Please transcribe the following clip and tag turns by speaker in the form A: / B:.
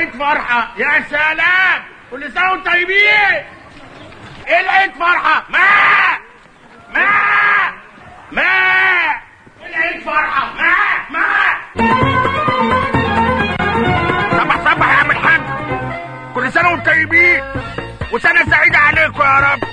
A: العيد فرحة. يا سلام. كل سنة وأنتم طيبين. إيه العيد فرحة؟ ما! ما! ما! إيه العيد فرحة؟ ما! ما! صبح صبح يا عم الحاج. كل سنة وأنتم طيبين. وسنة سعيدة عليكم يا رب.